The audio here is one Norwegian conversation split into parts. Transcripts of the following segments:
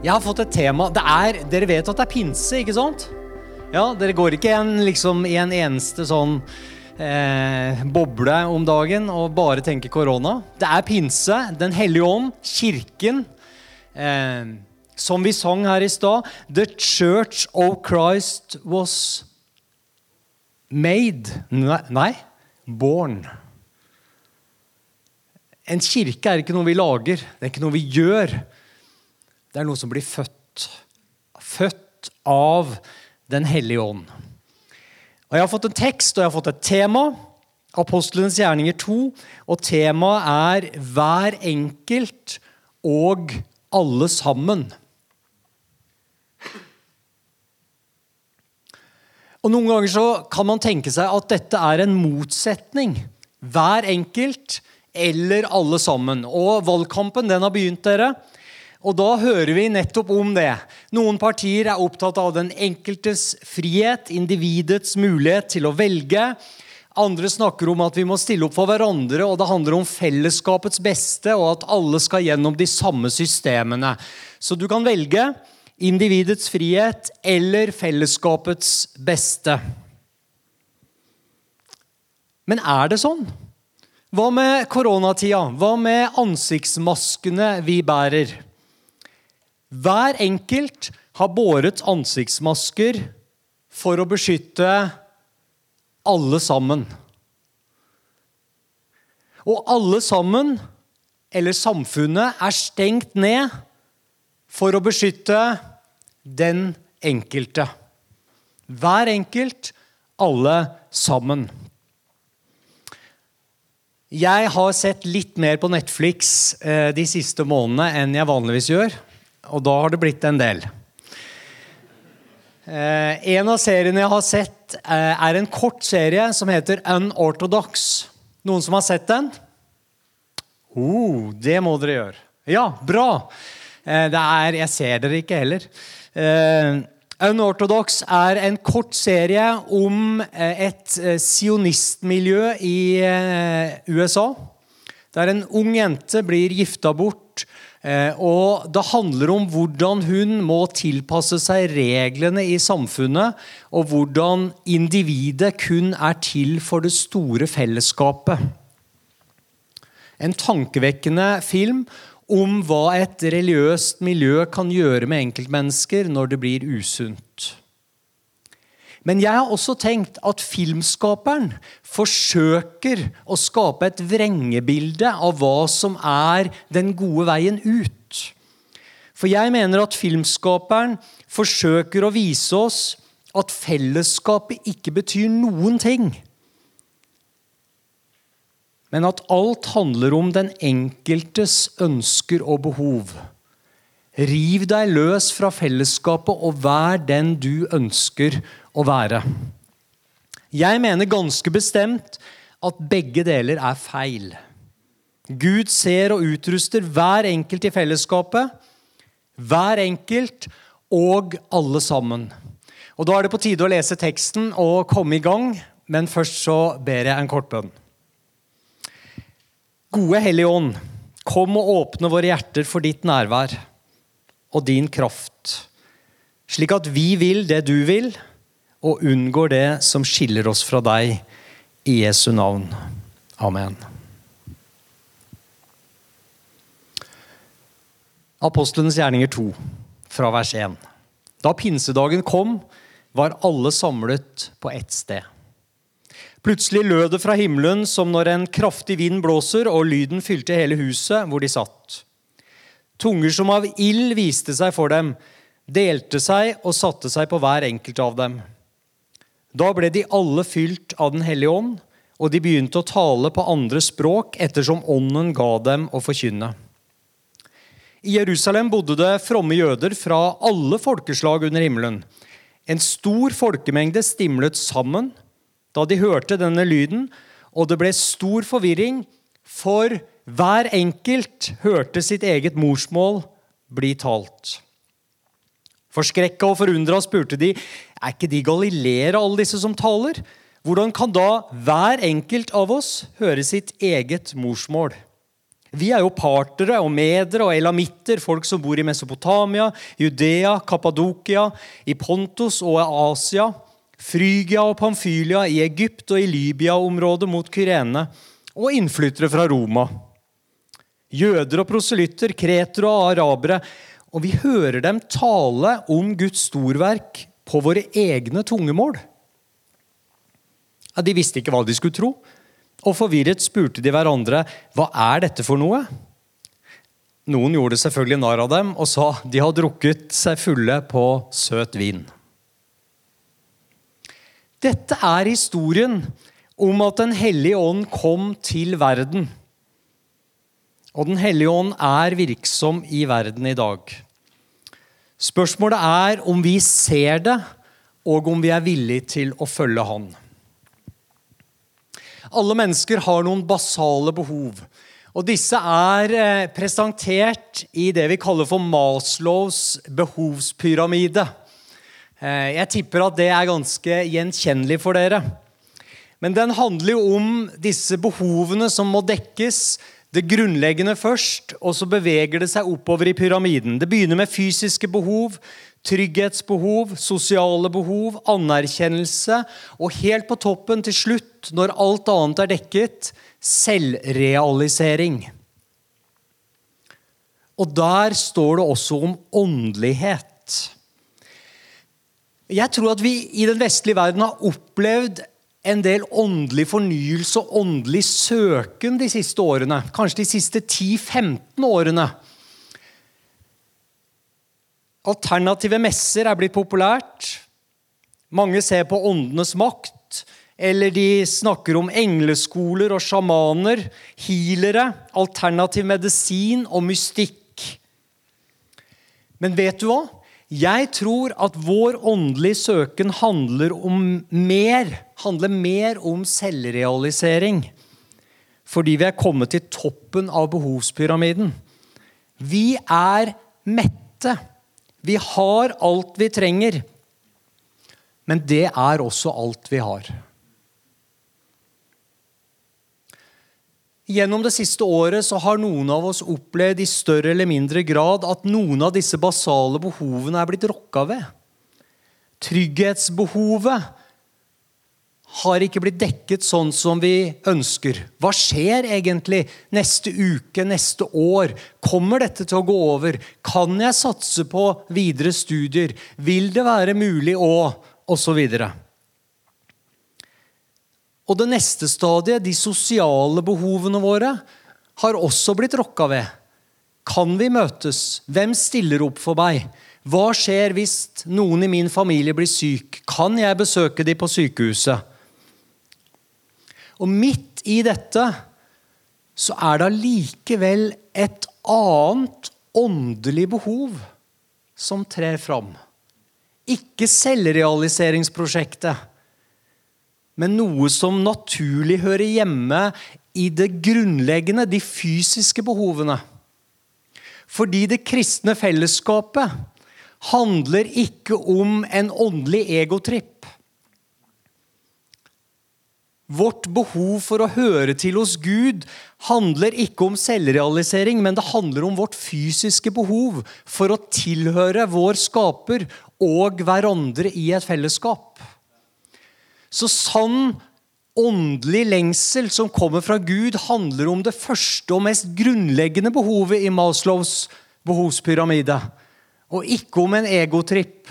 Jeg har fått et tema. Er, dere vet at det er pinse, ikke sant? Ja, Dere går ikke en, liksom, i en eneste sånn eh, boble om dagen og bare tenker korona. Det er pinse. Den hellige ånd, kirken. Eh, som vi sang her i stad The Church of Christ was made Nei, born. En kirke er ikke noe vi lager, det er ikke noe vi gjør. Det er noe som blir født. Født av Den hellige ånd. Og Jeg har fått en tekst og jeg har fått et tema. Apostlenes gjerninger 2. Og temaet er 'Hver enkelt og alle sammen'. Og Noen ganger så kan man tenke seg at dette er en motsetning. Hver enkelt eller alle sammen. Og valgkampen den har begynt, dere. Og da hører vi nettopp om det. Noen partier er opptatt av den enkeltes frihet, individets mulighet til å velge. Andre snakker om at vi må stille opp for hverandre, og det handler om fellesskapets beste, og at alle skal gjennom de samme systemene. Så du kan velge individets frihet eller fellesskapets beste. Men er det sånn? Hva med koronatida? Hva med ansiktsmaskene vi bærer? Hver enkelt har båret ansiktsmasker for å beskytte alle sammen. Og alle sammen, eller samfunnet, er stengt ned for å beskytte den enkelte. Hver enkelt, alle sammen. Jeg har sett litt mer på Netflix eh, de siste månedene enn jeg vanligvis gjør og da har det blitt en del. Eh, en av seriene jeg har sett, eh, er en kort serie som heter Unorthodox. Noen som har sett den? Oh, det må dere gjøre. Ja, bra! Eh, det er Jeg ser dere ikke heller. Eh, Unorthodox er en kort serie om eh, et eh, sionistmiljø i USA. Der en ung jente blir gifta bort og det handler om hvordan hun må tilpasse seg reglene i samfunnet, og hvordan individet kun er til for det store fellesskapet. En tankevekkende film om hva et religiøst miljø kan gjøre med enkeltmennesker når det blir usunt. Men jeg har også tenkt at filmskaperen forsøker å skape et vrengebilde av hva som er den gode veien ut. For jeg mener at filmskaperen forsøker å vise oss at fellesskapet ikke betyr noen ting. Men at alt handler om den enkeltes ønsker og behov. Riv deg løs fra fellesskapet og vær den du ønsker være. Jeg mener ganske bestemt at begge deler er feil. Gud ser og utruster hver enkelt i fellesskapet. Hver enkelt og alle sammen. Og Da er det på tide å lese teksten og komme i gang, men først så ber jeg en kort bønn. Gode Hellige Ånd, kom og åpne våre hjerter for ditt nærvær og din kraft, slik at vi vil det du vil og unngår det som skiller oss fra deg, i Jesu navn. Amen. Apostlenes gjerninger 2, fra vers 1. Da pinsedagen kom, var alle samlet på ett sted. Plutselig lød det fra himmelen som når en kraftig vind blåser, og lyden fylte hele huset hvor de satt. Tunger som av ild viste seg for dem, delte seg og satte seg på hver enkelt av dem. Da ble de alle fylt av Den hellige ånd, og de begynte å tale på andre språk ettersom ånden ga dem å forkynne. I Jerusalem bodde det fromme jøder fra alle folkeslag under himmelen. En stor folkemengde stimlet sammen da de hørte denne lyden, og det ble stor forvirring, for hver enkelt hørte sitt eget morsmål bli talt. Forskrekka og forundra spurte de er ikke de galileere, alle disse som taler? Hvordan kan da hver enkelt av oss høre sitt eget morsmål? Vi er jo partere og medere og elamitter, folk som bor i Mesopotamia, Judea, Kappadokia, i Pontus og Asia, Frygia og Pamfylia, i Egypt og i Libya-området mot Kyrene, og innflyttere fra Roma. Jøder og proselytter, kretere og arabere. Og vi hører dem tale om Guds storverk på våre egne tungemål. Ja, de visste ikke hva de skulle tro. Og forvirret spurte de hverandre hva er dette for noe. Noen gjorde selvfølgelig narr av dem og sa de har drukket seg fulle på søt vin. Dette er historien om at Den hellige ånd kom til verden. Og Den hellige ånd er virksom i verden i dag. Spørsmålet er om vi ser det, og om vi er villige til å følge Han. Alle mennesker har noen basale behov. Og disse er eh, presentert i det vi kaller for Maslows behovspyramide. Eh, jeg tipper at det er ganske gjenkjennelig for dere. Men den handler jo om disse behovene som må dekkes. Det grunnleggende først, og så beveger det seg oppover i pyramiden. Det begynner med fysiske behov, trygghetsbehov, sosiale behov, anerkjennelse, og helt på toppen til slutt, når alt annet er dekket, selvrealisering. Og der står det også om åndelighet. Jeg tror at vi i den vestlige verden har opplevd en del åndelig fornyelse og åndelig søken de siste årene. Kanskje de siste 10-15 årene. Alternative messer er blitt populært. Mange ser på åndenes makt. Eller de snakker om engleskoler og sjamaner, healere, alternativ medisin og mystikk. Men vet du hva? Jeg tror at vår åndelige søken handler om mer. Handler mer om selvrealisering. Fordi vi er kommet til toppen av behovspyramiden. Vi er mette. Vi har alt vi trenger, men det er også alt vi har. Gjennom det siste året så har noen av oss opplevd i større eller mindre grad at noen av disse basale behovene er blitt rokka ved. Trygghetsbehovet har ikke blitt dekket sånn som vi ønsker. Hva skjer egentlig neste uke, neste år? Kommer dette til å gå over? Kan jeg satse på videre studier? Vil det være mulig å Og så videre. Og det neste stadiet, de sosiale behovene våre, har også blitt rokka ved. Kan vi møtes? Hvem stiller opp for meg? Hva skjer hvis noen i min familie blir syk? Kan jeg besøke dem på sykehuset? Og midt i dette så er det allikevel et annet åndelig behov som trer fram. Ikke selvrealiseringsprosjektet, men noe som naturlig hører hjemme i det grunnleggende, de fysiske behovene. Fordi det kristne fellesskapet handler ikke om en åndelig egotripp. Vårt behov for å høre til hos Gud handler ikke om selvrealisering, men det handler om vårt fysiske behov for å tilhøre vår skaper og hverandre i et fellesskap. Så sann åndelig lengsel som kommer fra Gud, handler om det første og mest grunnleggende behovet i Maslows behovspyramide, og ikke om en egotripp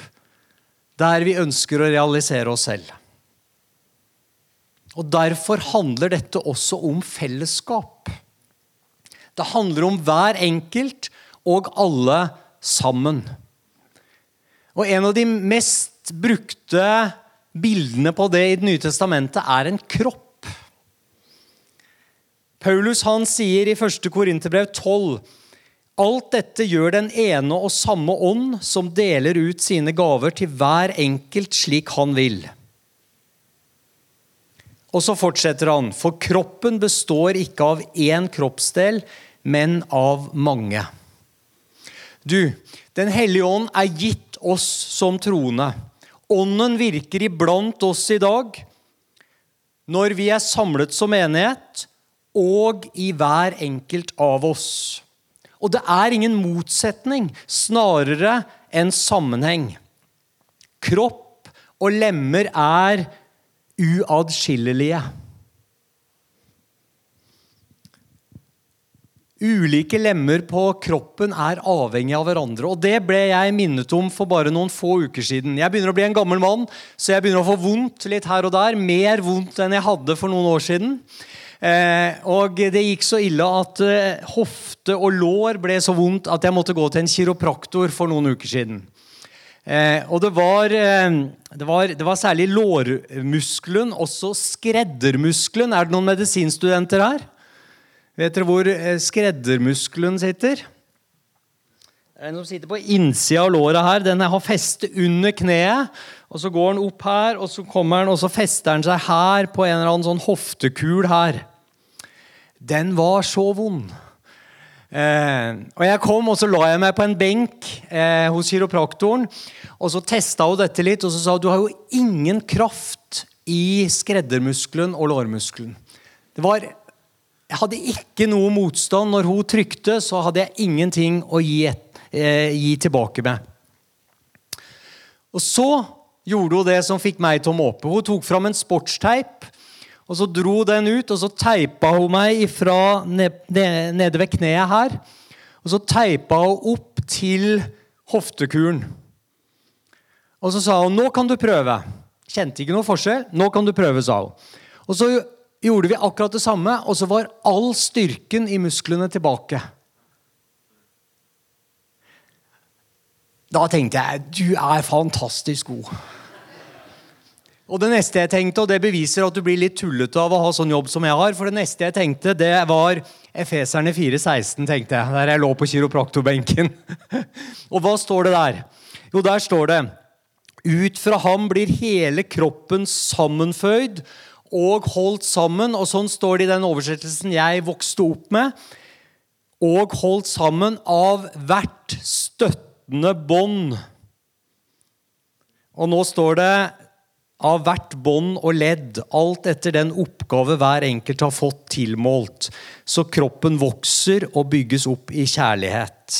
der vi ønsker å realisere oss selv. Og Derfor handler dette også om fellesskap. Det handler om hver enkelt og alle sammen. Og En av de mest brukte bildene på det i Det nye testamentet er en kropp. Paulus han sier i 1. Korinterbrev 12 Alt dette gjør den ene og samme ånd, som deler ut sine gaver til hver enkelt slik han vil. Og så fortsetter han, for kroppen består ikke av én kroppsdel, men av mange. Du, Den hellige ånd er gitt oss som troende. Ånden virker iblant oss i dag når vi er samlet som enighet, og i hver enkelt av oss. Og det er ingen motsetning, snarere en sammenheng. Kropp og lemmer er uatskillelige. Ulike lemmer på kroppen er avhengig av hverandre. og Det ble jeg minnet om for bare noen få uker siden. Jeg begynner å bli en gammel mann, så jeg begynner å få vondt litt her og der. Mer vondt enn jeg hadde for noen år siden. Eh, og det gikk så ille at eh, hofte og lår ble så vondt at jeg måtte gå til en kiropraktor for noen uker siden. Eh, og det var, eh, det, var, det var særlig lårmuskelen, også skreddermuskelen. Er det noen medisinstudenter her? Vet dere hvor eh, skreddermuskelen sitter? Den som sitter på innsida av låret her, den har feste under kneet. og Så går den opp her, og så kommer den, og så fester den seg her på en eller annen sånn hoftekul her. Den var så vond. Eh, og Jeg kom og så la jeg meg på en benk eh, hos kiropraktoren. og Så testa hun dette litt, og så sa hun du har jo ingen kraft i skreddermuskelen og lårmuskelen. Det var jeg hadde ikke noe motstand. Når hun trykte, så hadde jeg ingenting å gi, eh, gi tilbake med. Og så gjorde hun det som fikk meg til å måpe. Hun tok fram en sportsteip. og Så dro den ut, og så teipa hun meg ifra ned, nede ved kneet her. Og så teipa hun opp til hoftekuren. Og så sa hun 'nå kan du prøve'. Kjente ikke noe forskjell. 'Nå kan du prøve', sa hun. Og så gjorde vi akkurat det samme, og så var all styrken i musklene tilbake. Da tenkte jeg du er fantastisk god. Og det neste jeg tenkte, og det beviser at du blir litt tullete av å ha sånn jobb som jeg har, for det neste jeg tenkte, det var Efeserne 4,16, tenkte jeg, der jeg lå på kiropraktorbenken. og hva står det der? Jo, der står det Ut fra ham blir hele kroppen sammenføyd og holdt sammen. Og sånn står det i den oversettelsen jeg vokste opp med. Og holdt sammen av hvert støttende bånd. Og nå står det av hvert bånd og ledd, alt etter den oppgave hver enkelt har fått tilmålt, så kroppen vokser og bygges opp i kjærlighet.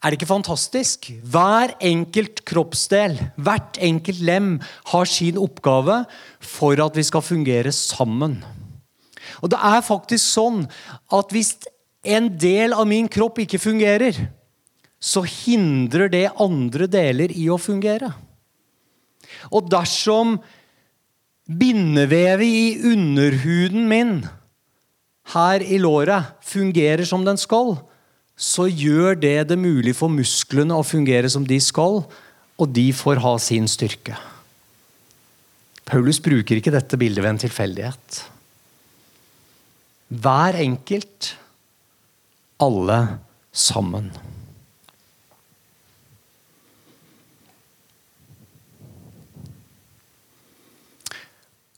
Er det ikke fantastisk? Hver enkelt kroppsdel, hvert enkelt lem, har sin oppgave for at vi skal fungere sammen. Og det er faktisk sånn at hvis en del av min kropp ikke fungerer, så hindrer det andre deler i å fungere. Og dersom bindevevet i underhuden min her i låret fungerer som den skal, så gjør det det mulig for musklene å fungere som de skal, og de får ha sin styrke. Paulus bruker ikke dette bildet ved en tilfeldighet. Hver enkelt, alle sammen.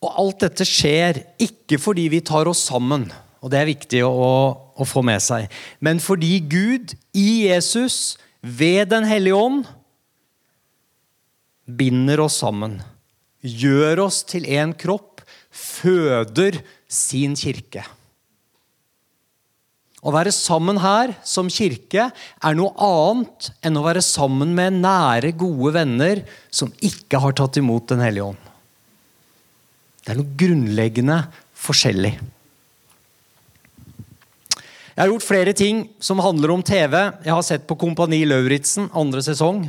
Og alt dette skjer ikke fordi vi tar oss sammen, og det er viktig å å få med seg. Men fordi Gud i Jesus, ved Den hellige ånd, binder oss sammen, gjør oss til én kropp, føder sin kirke. Å være sammen her som kirke er noe annet enn å være sammen med nære, gode venner som ikke har tatt imot Den hellige ånd. Det er noe grunnleggende forskjellig. Jeg har gjort flere ting som handler om TV. Jeg har sett på Kompani Lauritzen andre sesong.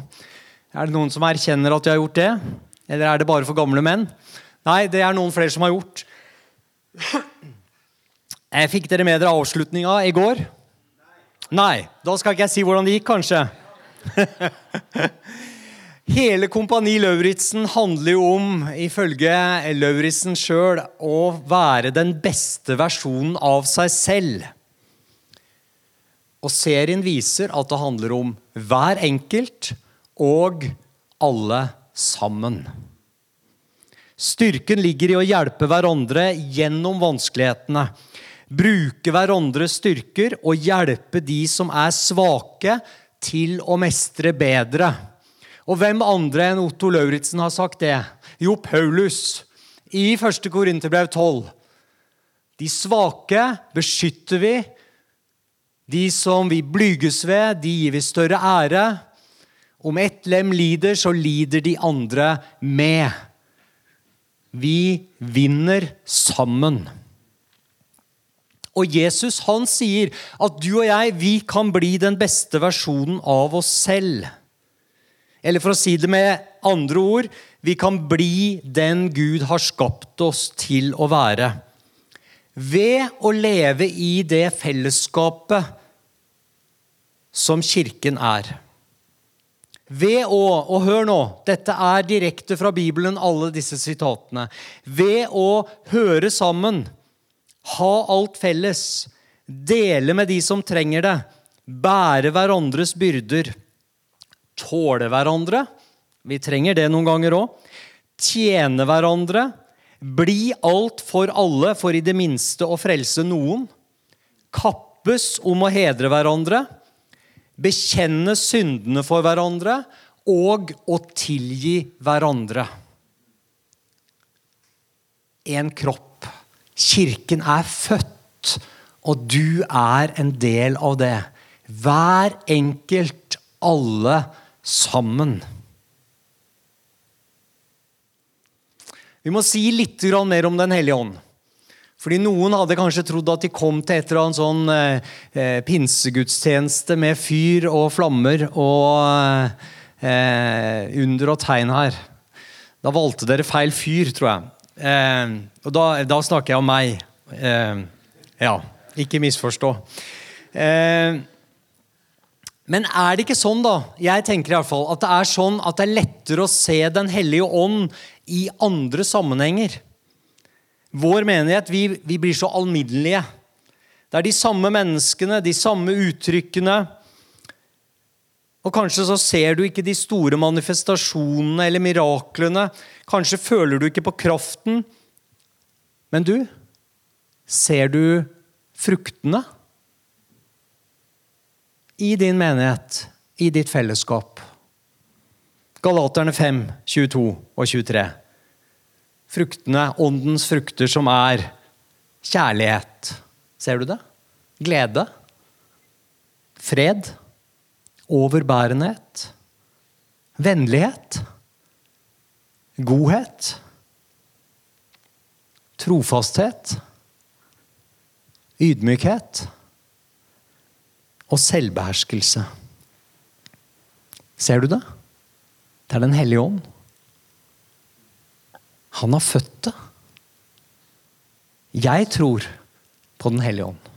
Er det noen som erkjenner at de har gjort det? Eller er det bare for gamle menn? Nei, det er noen flere som har gjort. Jeg fikk dere med dere avslutninga i går? Nei. Da skal ikke jeg si hvordan det gikk, kanskje. Hele Kompani Lauritzen handler jo om, ifølge Lauritzen sjøl, å være den beste versjonen av seg selv. Og serien viser at det handler om hver enkelt og alle sammen. Styrken ligger i å hjelpe hverandre gjennom vanskelighetene. Bruke hverandres styrker og hjelpe de som er svake, til å mestre bedre. Og hvem andre enn Otto Lauritzen har sagt det? Jo, Paulus i 1. Korinterbrev 12. De svake beskytter vi. De som vi blyges ved, de gir vi større ære. Om ett lem lider, så lider de andre med. Vi vinner sammen. Og Jesus han sier at du og jeg vi kan bli den beste versjonen av oss selv. Eller for å si det med andre ord vi kan bli den Gud har skapt oss til å være. Ved å leve i det fellesskapet som Kirken er. Ved å Og hør nå, dette er direkte fra Bibelen, alle disse sitatene. Ved å høre sammen, ha alt felles, dele med de som trenger det, bære hverandres byrder, tåle hverandre vi trenger det noen ganger òg. Tjene hverandre. Bli alt for alle, for i det minste å frelse noen. Kappes om å hedre hverandre. Bekjenne syndene for hverandre og å tilgi hverandre. En kropp. Kirken er født, og du er en del av det. Hver enkelt, alle sammen. Vi må si litt mer om Den hellige ånd. Fordi Noen hadde kanskje trodd at de kom til et eller annet sånn eh, eh, pinsegudstjeneste med fyr og flammer og eh, under og tegn her. Da valgte dere feil fyr, tror jeg. Eh, og da, da, snakker jeg om meg. Eh, ja, ikke misforstå. Eh, men er det ikke sånn, da? Jeg tenker i alle fall, at det er sånn at det er lettere å se Den hellige ånd i andre sammenhenger. Vår menighet vi, vi blir så alminnelige. Det er de samme menneskene, de samme uttrykkene. Og Kanskje så ser du ikke de store manifestasjonene eller miraklene. Kanskje føler du ikke på kraften. Men du, ser du fruktene? I din menighet, i ditt fellesskap. Galaterne 5, 22 og 23. Fruktene, åndens frukter, som er kjærlighet. Ser du det? Glede. Fred. Overbærenhet. Vennlighet. Godhet. Trofasthet. Ydmykhet. Og selvbeherskelse. Ser du det? Det er Den hellige ånd. Han har født det. Jeg tror på Den hellige ånd.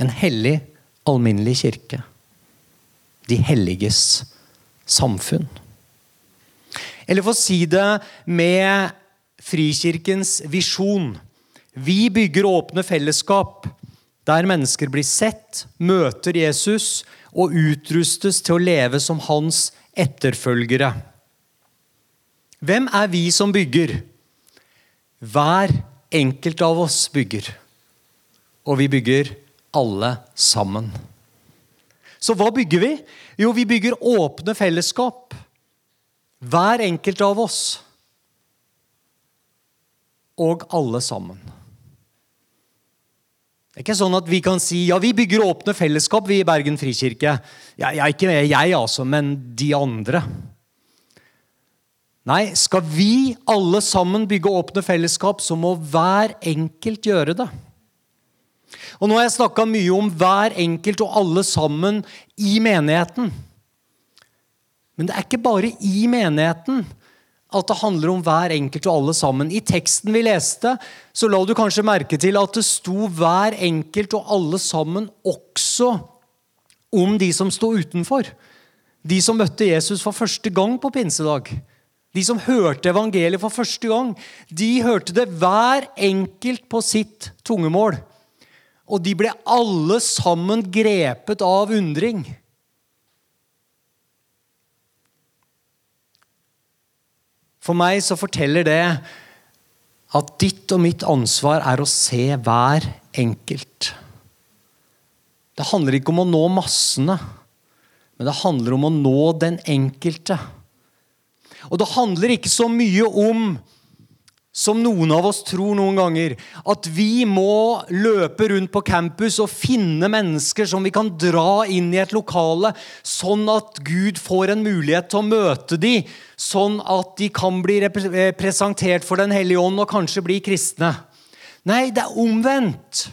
En hellig, alminnelig kirke. De helliges samfunn. Eller for å si det med Frikirkens visjon. Vi bygger åpne fellesskap der mennesker blir sett, møter Jesus og utrustes til å leve som hans etterfølgere. Hvem er vi som bygger? Hver enkelt av oss bygger. Og vi bygger alle sammen. Så hva bygger vi? Jo, vi bygger åpne fellesskap. Hver enkelt av oss. Og alle sammen. Det er ikke sånn at vi kan si ja, vi bygger åpne fellesskap vi i Bergen frikirke. Ja, ja, ikke jeg, altså, men de andre. Nei, skal vi alle sammen bygge åpne fellesskap, så må hver enkelt gjøre det. Og Nå har jeg snakka mye om hver enkelt og alle sammen i menigheten. Men det er ikke bare i menigheten at det handler om hver enkelt og alle sammen. I teksten vi leste, så la du kanskje merke til at det sto hver enkelt og alle sammen også om de som sto utenfor. De som møtte Jesus for første gang på pinsedag. De som hørte evangeliet for første gang, de hørte det hver enkelt på sitt tungemål. Og de ble alle sammen grepet av undring. For meg så forteller det at ditt og mitt ansvar er å se hver enkelt. Det handler ikke om å nå massene, men det handler om å nå den enkelte. Og det handler ikke så mye om som noen av oss tror noen ganger. At vi må løpe rundt på campus og finne mennesker som vi kan dra inn i et lokale, sånn at Gud får en mulighet til å møte dem, sånn at de kan bli eh, presentert for Den hellige ånd og kanskje bli kristne. Nei, det er omvendt.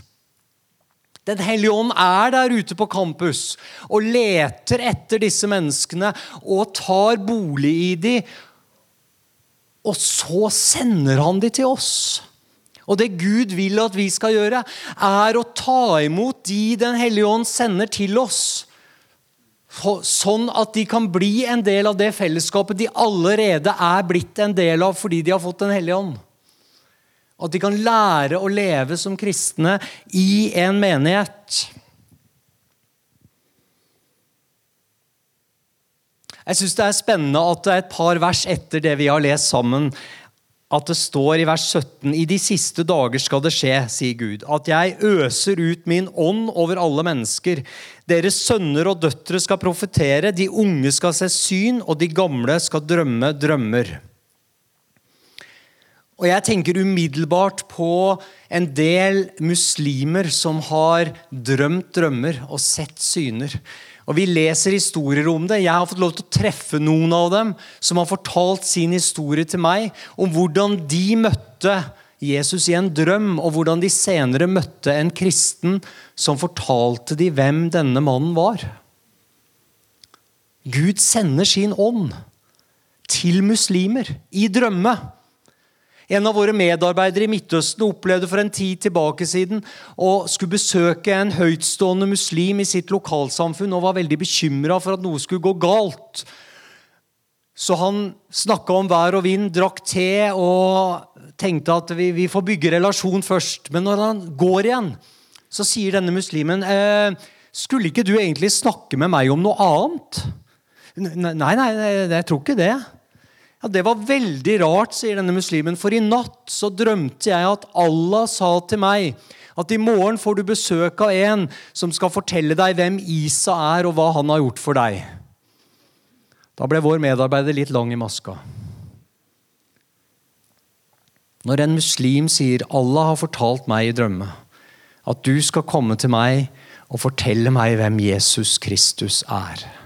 Den hellige ånd er der ute på campus og leter etter disse menneskene og tar bolig i dem og så sender han de til oss. Og det Gud vil at vi skal gjøre, er å ta imot de Den hellige ånd sender til oss. Sånn at de kan bli en del av det fellesskapet de allerede er blitt en del av fordi de har fått Den hellige ånd. At de kan lære å leve som kristne i en menighet. Jeg syns det er spennende at det er et par vers etter det vi har lest sammen, at det står i vers 17 I de siste dager skal det skje, sier Gud, at jeg øser ut min ånd over alle mennesker. Deres sønner og døtre skal profetere, de unge skal se syn, og de gamle skal drømme drømmer. Og jeg tenker umiddelbart på en del muslimer som har drømt drømmer og sett syner. Og Vi leser historier om det. Jeg har fått lov til å treffe noen av dem som har fortalt sin historie til meg om hvordan de møtte Jesus i en drøm, og hvordan de senere møtte en kristen som fortalte de hvem denne mannen var. Gud sender sin ånd til muslimer i drømme. En av våre medarbeidere i Midtøsten opplevde for en tid tilbake siden å skulle besøke en høytstående muslim i sitt lokalsamfunn og var veldig bekymra for at noe skulle gå galt. Så han snakka om vær og vind, drakk te og tenkte at vi, vi, får bygge relasjon først. Men når han går igjen, så sier denne muslimen eh, Skulle ikke du egentlig snakke med meg om noe annet? Nei, nei, jeg tror ikke det. Ja, Det var veldig rart, sier denne muslimen, for i natt så drømte jeg at Allah sa til meg at i morgen får du besøk av en som skal fortelle deg hvem Isa er, og hva han har gjort for deg. Da ble vår medarbeider litt lang i maska. Når en muslim sier 'Allah har fortalt meg i drømme' at du skal komme til meg og fortelle meg hvem Jesus Kristus er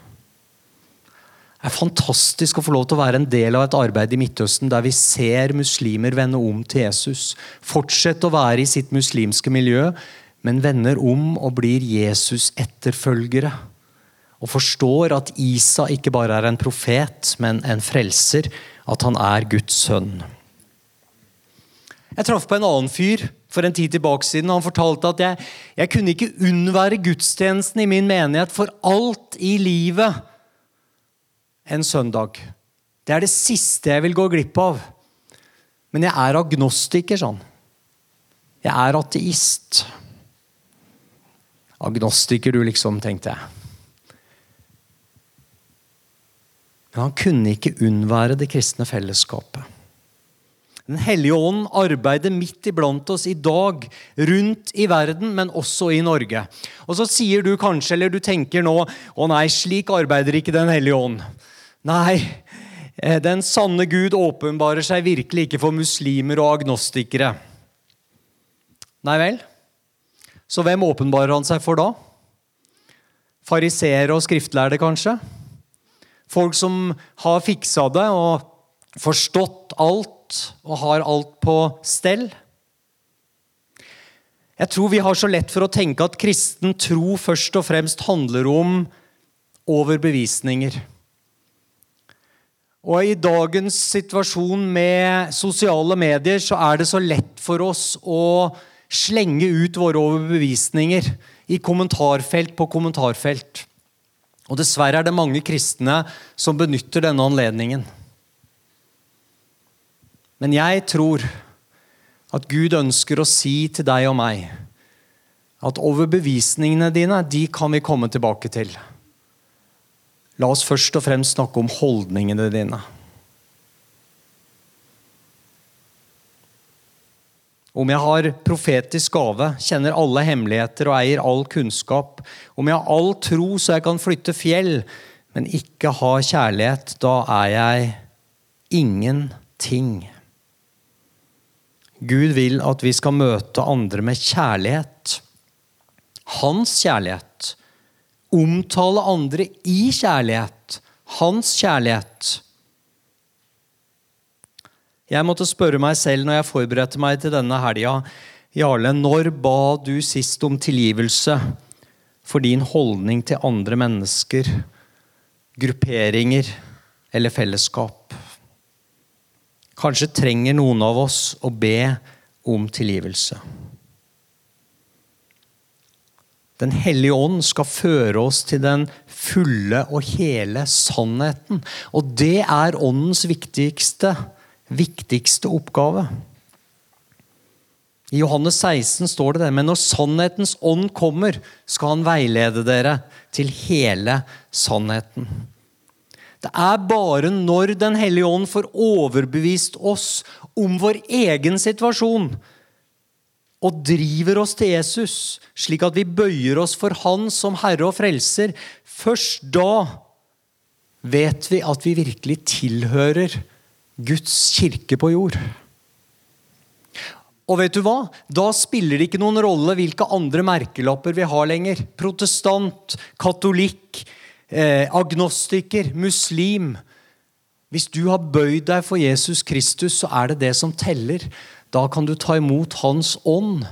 det er fantastisk å få lov til å være en del av et arbeid i Midtøsten der vi ser muslimer vende om til Jesus. Fortsette å være i sitt muslimske miljø, men vender om og blir Jesus-etterfølgere. Og forstår at Isa ikke bare er en profet, men en frelser. At han er Guds sønn. Jeg traff på en annen fyr for en tid tilbake siden. Han fortalte at jeg, jeg kunne ikke unnvære gudstjenesten i min menighet for alt i livet en søndag. Det er det siste jeg vil gå glipp av. Men jeg er agnostiker, sånn. Jeg er ateist. Agnostiker, du, liksom, tenkte jeg. Men han kunne ikke unnvære det kristne fellesskapet. Den hellige ånd arbeider midt iblant oss i dag, rundt i verden, men også i Norge. Og så sier du kanskje, eller du tenker nå, å nei, slik arbeider ikke Den hellige ånd. Nei, eh, den sanne Gud åpenbarer seg virkelig ikke for muslimer og agnostikere. Nei vel? Så hvem åpenbarer han seg for da? Fariseere og skriftlærde, kanskje? Folk som har fiksa det og forstått alt og har alt på stell? Jeg tror vi har så lett for å tenke at kristen tro først og fremst handler om overbevisninger. Og I dagens situasjon med sosiale medier så er det så lett for oss å slenge ut våre overbevisninger i kommentarfelt på kommentarfelt. Og Dessverre er det mange kristne som benytter denne anledningen. Men jeg tror at Gud ønsker å si til deg og meg at overbevisningene dine de kan vi komme tilbake til. La oss først og fremst snakke om holdningene dine. Om jeg har profetisk gave, kjenner alle hemmeligheter og eier all kunnskap, om jeg har all tro så jeg kan flytte fjell, men ikke har kjærlighet, da er jeg ingenting. Gud vil at vi skal møte andre med kjærlighet. Hans kjærlighet. Omtale andre i kjærlighet. Hans kjærlighet. Jeg måtte spørre meg selv når jeg forberedte meg til denne helga. Jarle, når ba du sist om tilgivelse for din holdning til andre mennesker, grupperinger eller fellesskap? Kanskje trenger noen av oss å be om tilgivelse. Den hellige ånd skal føre oss til den fulle og hele sannheten. Og det er åndens viktigste viktigste oppgave. I Johannes 16 står det det, men når sannhetens ånd kommer, skal han veilede dere til hele sannheten. Det er bare når Den hellige ånd får overbevist oss om vår egen situasjon, og driver oss til Jesus, slik at vi bøyer oss for Han som Herre og Frelser, først da vet vi at vi virkelig tilhører Guds kirke på jord. Og vet du hva? Da spiller det ikke noen rolle hvilke andre merkelapper vi har lenger. Protestant, katolikk, eh, agnostiker, muslim. Hvis du har bøyd deg for Jesus Kristus, så er det det som teller. Da kan du ta imot Hans ånd,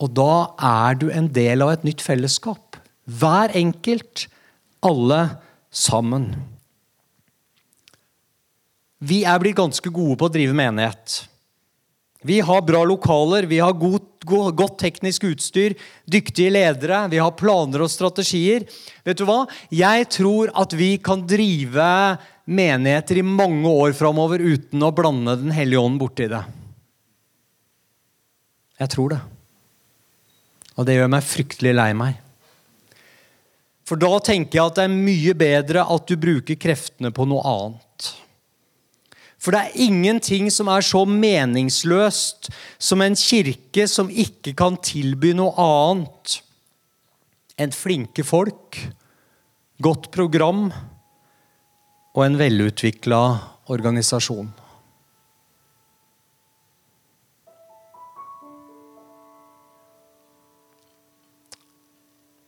og da er du en del av et nytt fellesskap. Hver enkelt, alle sammen. Vi er blitt ganske gode på å drive menighet. Vi har bra lokaler, vi har god, god, godt teknisk utstyr, dyktige ledere, vi har planer og strategier. Vet du hva? Jeg tror at vi kan drive menigheter i mange år framover uten å blande Den hellige ånd borti det. Jeg tror det. Og det gjør meg fryktelig lei meg. For da tenker jeg at det er mye bedre at du bruker kreftene på noe annet. For det er ingenting som er så meningsløst som en kirke som ikke kan tilby noe annet enn flinke folk, godt program og en velutvikla organisasjon.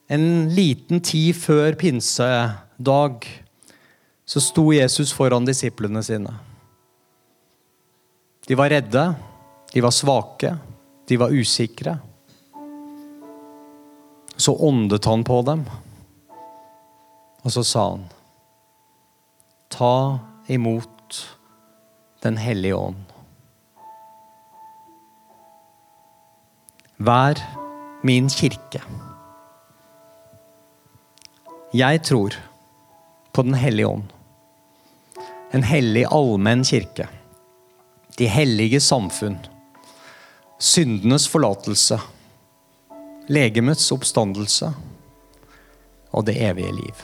En liten tid før pinsedag så sto Jesus foran disiplene sine. De var redde, de var svake, de var usikre. Så åndet han på dem, og så sa han Ta imot Den hellige ånd. Vær min kirke. Jeg tror på Den hellige ånd. En hellig allmenn kirke de hellige samfunn, syndenes forlatelse, legemets oppstandelse og det evige liv.